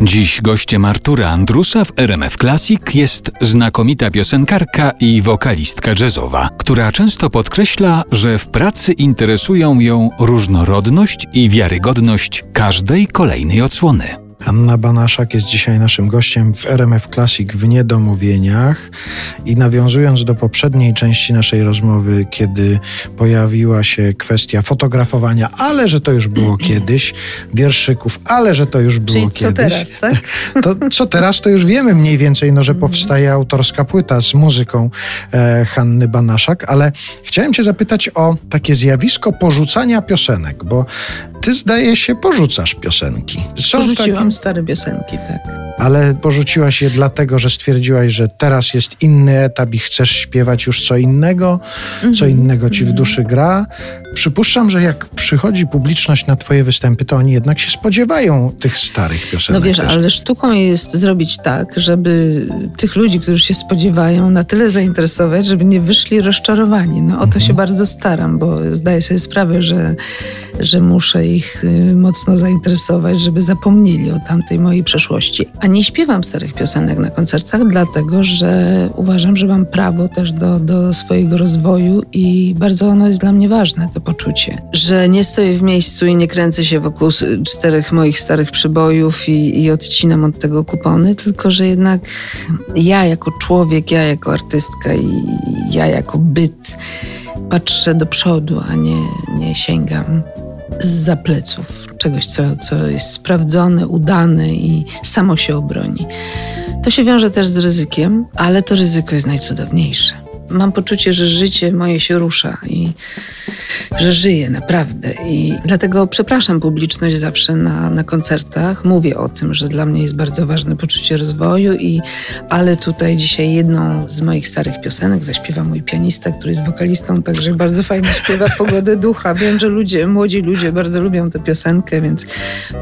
Dziś gościem Artura Andrusa w RMF Classic jest znakomita piosenkarka i wokalistka jazzowa, która często podkreśla, że w pracy interesują ją różnorodność i wiarygodność każdej kolejnej odsłony. Anna Banaszak jest dzisiaj naszym gościem w RMF Classic w Niedomówieniach i nawiązując do poprzedniej części naszej rozmowy, kiedy pojawiła się kwestia fotografowania, ale że to już było kiedyś, wierszyków, ale że to już było Czyli kiedyś. co teraz, tak? To co teraz, to już wiemy mniej więcej, no, że powstaje autorska płyta z muzyką e, Hanny Banaszak, ale chciałem cię zapytać o takie zjawisko porzucania piosenek, bo ty zdaje się porzucasz piosenki. Są Porzuciłam stare piosenki, tak. Ale porzuciłaś je dlatego, że stwierdziłaś, że teraz jest inny etap i chcesz śpiewać już co innego, co Mhm. innego ci w duszy gra. Przypuszczam, że jak przychodzi publiczność na twoje występy, to oni jednak się spodziewają tych starych piosenek. No wiesz, też. ale sztuką jest zrobić tak, żeby tych ludzi, którzy się spodziewają, na tyle zainteresować, żeby nie wyszli rozczarowani. No o to Mhm. się bardzo staram, bo zdaję sobie sprawę, że, że muszę ich y, mocno zainteresować, żeby zapomnieli o tamtej mojej przeszłości. A nie śpiewam starych piosenek na koncertach, dlatego że uważam, że mam prawo też do, do swojego rozwoju i bardzo ono jest dla mnie ważne, to poczucie, że nie stoję w miejscu i nie kręcę się wokół czterech moich starych przybojów i, i odcinam od tego kupony, tylko że jednak ja jako człowiek, ja jako artystka i ja jako byt patrzę do przodu, a nie, nie sięgam za pleców czegoś, co, co jest sprawdzone, udane i samo się obroni. To się wiąże też z ryzykiem, ale to ryzyko jest najcudowniejsze. Mam poczucie, że życie moje się rusza i że żyję naprawdę. I dlatego przepraszam publiczność zawsze na, na koncertach. Mówię o tym, że dla mnie jest bardzo ważne poczucie rozwoju, i, ale tutaj dzisiaj jedną z moich starych piosenek zaśpiewa mój pianista, który jest wokalistą, także bardzo fajnie śpiewa Pogodę Ducha. Wiem, że ludzie, młodzi ludzie bardzo lubią tę piosenkę, więc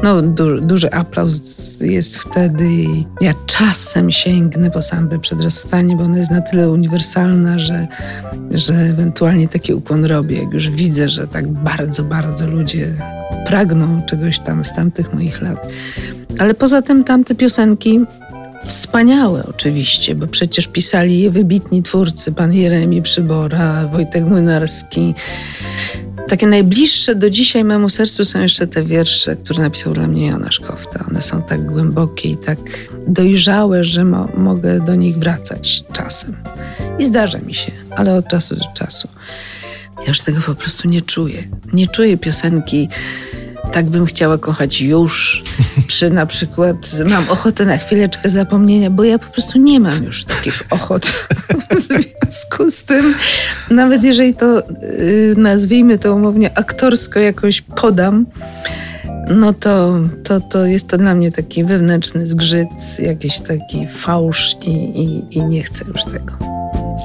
no, du, duży aplauz jest wtedy. I ja czasem sięgnę po sambę przed rozstanie, bo ona jest na tyle uniwersalna, że, że ewentualnie taki ukłon robię, jak już widzę, że tak bardzo, bardzo ludzie pragną czegoś tam z tamtych moich lat. Ale poza tym tamte piosenki Wspaniałe oczywiście, bo przecież pisali je wybitni twórcy, pan Jeremi Przybora, Wojtek Młynarski. Takie najbliższe do dzisiaj memu sercu są jeszcze te wiersze, które napisał dla mnie Jonasz Kofta. One są tak głębokie i tak dojrzałe, że mo mogę do nich wracać czasem. I zdarza mi się, ale od czasu do czasu. Ja już tego po prostu nie czuję. Nie czuję piosenki tak bym chciała kochać już, czy na przykład mam ochotę na chwileczkę zapomnienia, bo ja po prostu nie mam już takich ochot. W związku z tym, nawet jeżeli to yy, nazwijmy to umownie aktorsko jakoś podam, no to, to, to jest to dla mnie taki wewnętrzny zgrzyt, jakiś taki fałsz i, i, i nie chcę już tego.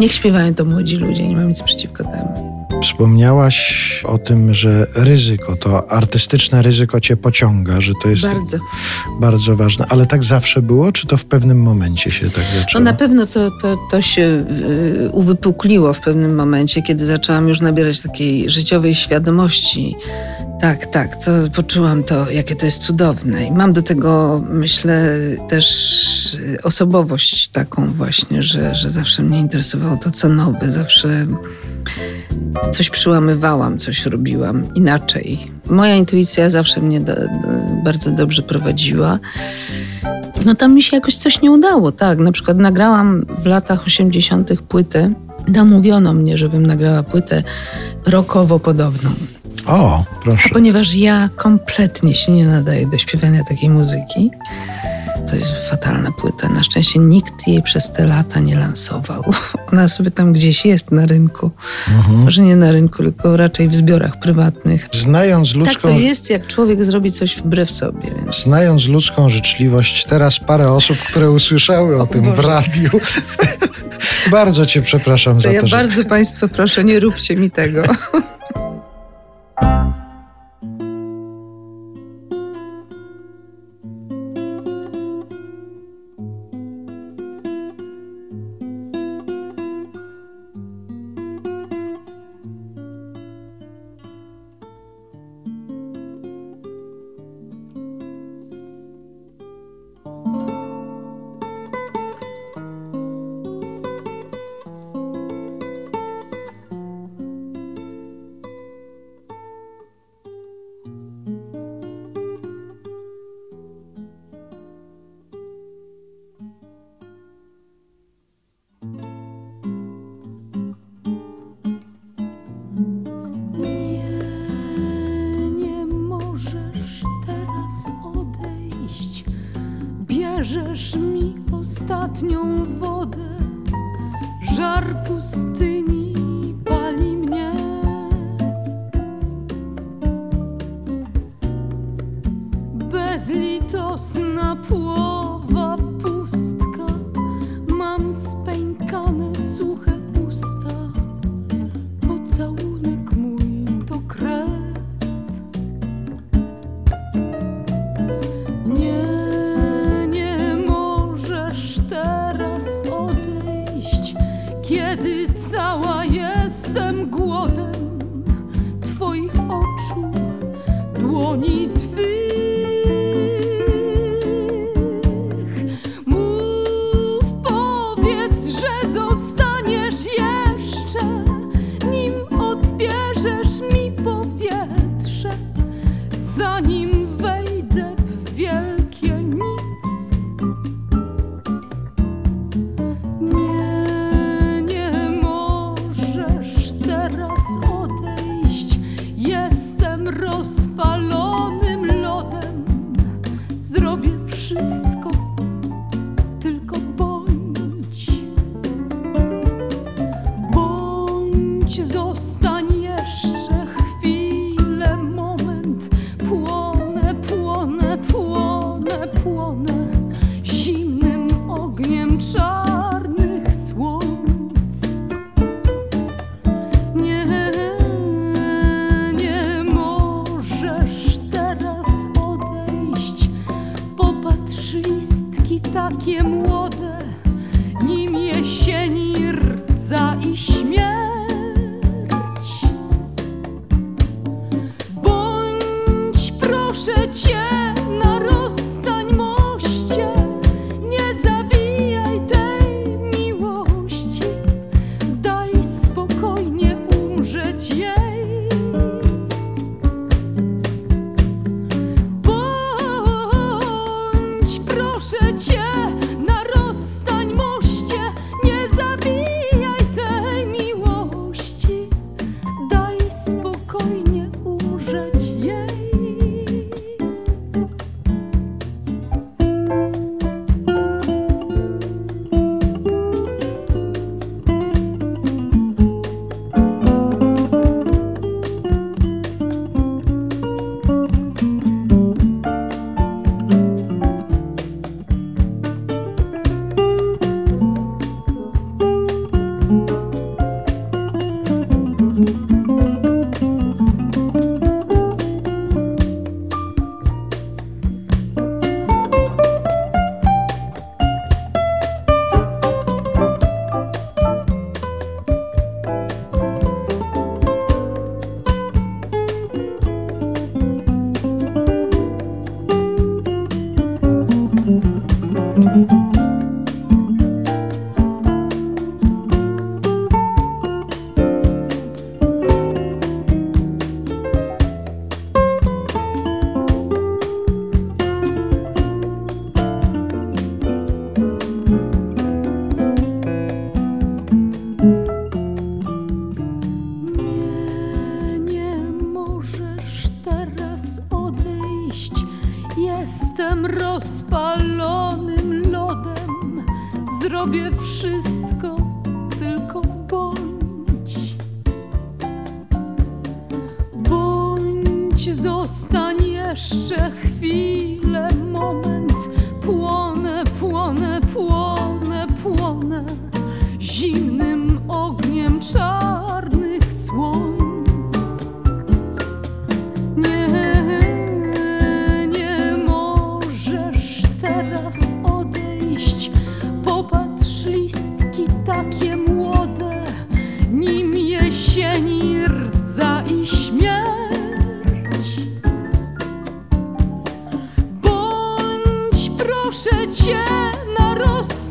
Niech śpiewają to młodzi ludzie, nie mam nic przeciwko temu. Wspomniałaś o tym, że ryzyko, to artystyczne ryzyko cię pociąga, że to jest Bardzo. bardzo ważne. Ale tak zawsze było, czy to w pewnym momencie się tak No zaczęło? na pewno to, to, to się y, uwypukliło w pewnym momencie, kiedy zaczęłam już nabierać takiej życiowej świadomości. Tak, tak, to poczułam to, jakie to jest cudowne. I mam do tego, myślę, też y, osobowość taką właśnie, że, że zawsze mnie interesowało to, co nowe, zawsze coś przyłamywałam, coś robiłam inaczej. Moja intuicja zawsze mnie do, do, bardzo dobrze prowadziła. No tam mi się jakoś coś nie udało, tak. Na przykład nagrałam w latach 80. płytę. Namówiono mnie, żebym nagrała płytę rockowo podobną. O, proszę. Ponieważ ja kompletnie się nie nadaję do śpiewania takiej muzyki. To jest fatalna płyta. Na szczęście nikt jej przez te lata nie lansował. Ona sobie tam gdzieś jest na rynku. Może nie na rynku, tylko raczej w zbiorach prywatnych. Znając Tak ludzką, to jest, jak człowiek zrobi coś wbrew sobie. Więc... znając ludzką życzliwość, teraz parę osób, które usłyszały o tym w Boże. radiu. bardzo cię przepraszam To za ja to, że bardzo Państwa proszę, nie róbcie mi tego. letnią wodę, żar pustyni pali mnie. Bez litości. 你 sobie wszystko, tylko bądź. Bądź, zostań jeszcze chwilę. proszę cię na rozsąd.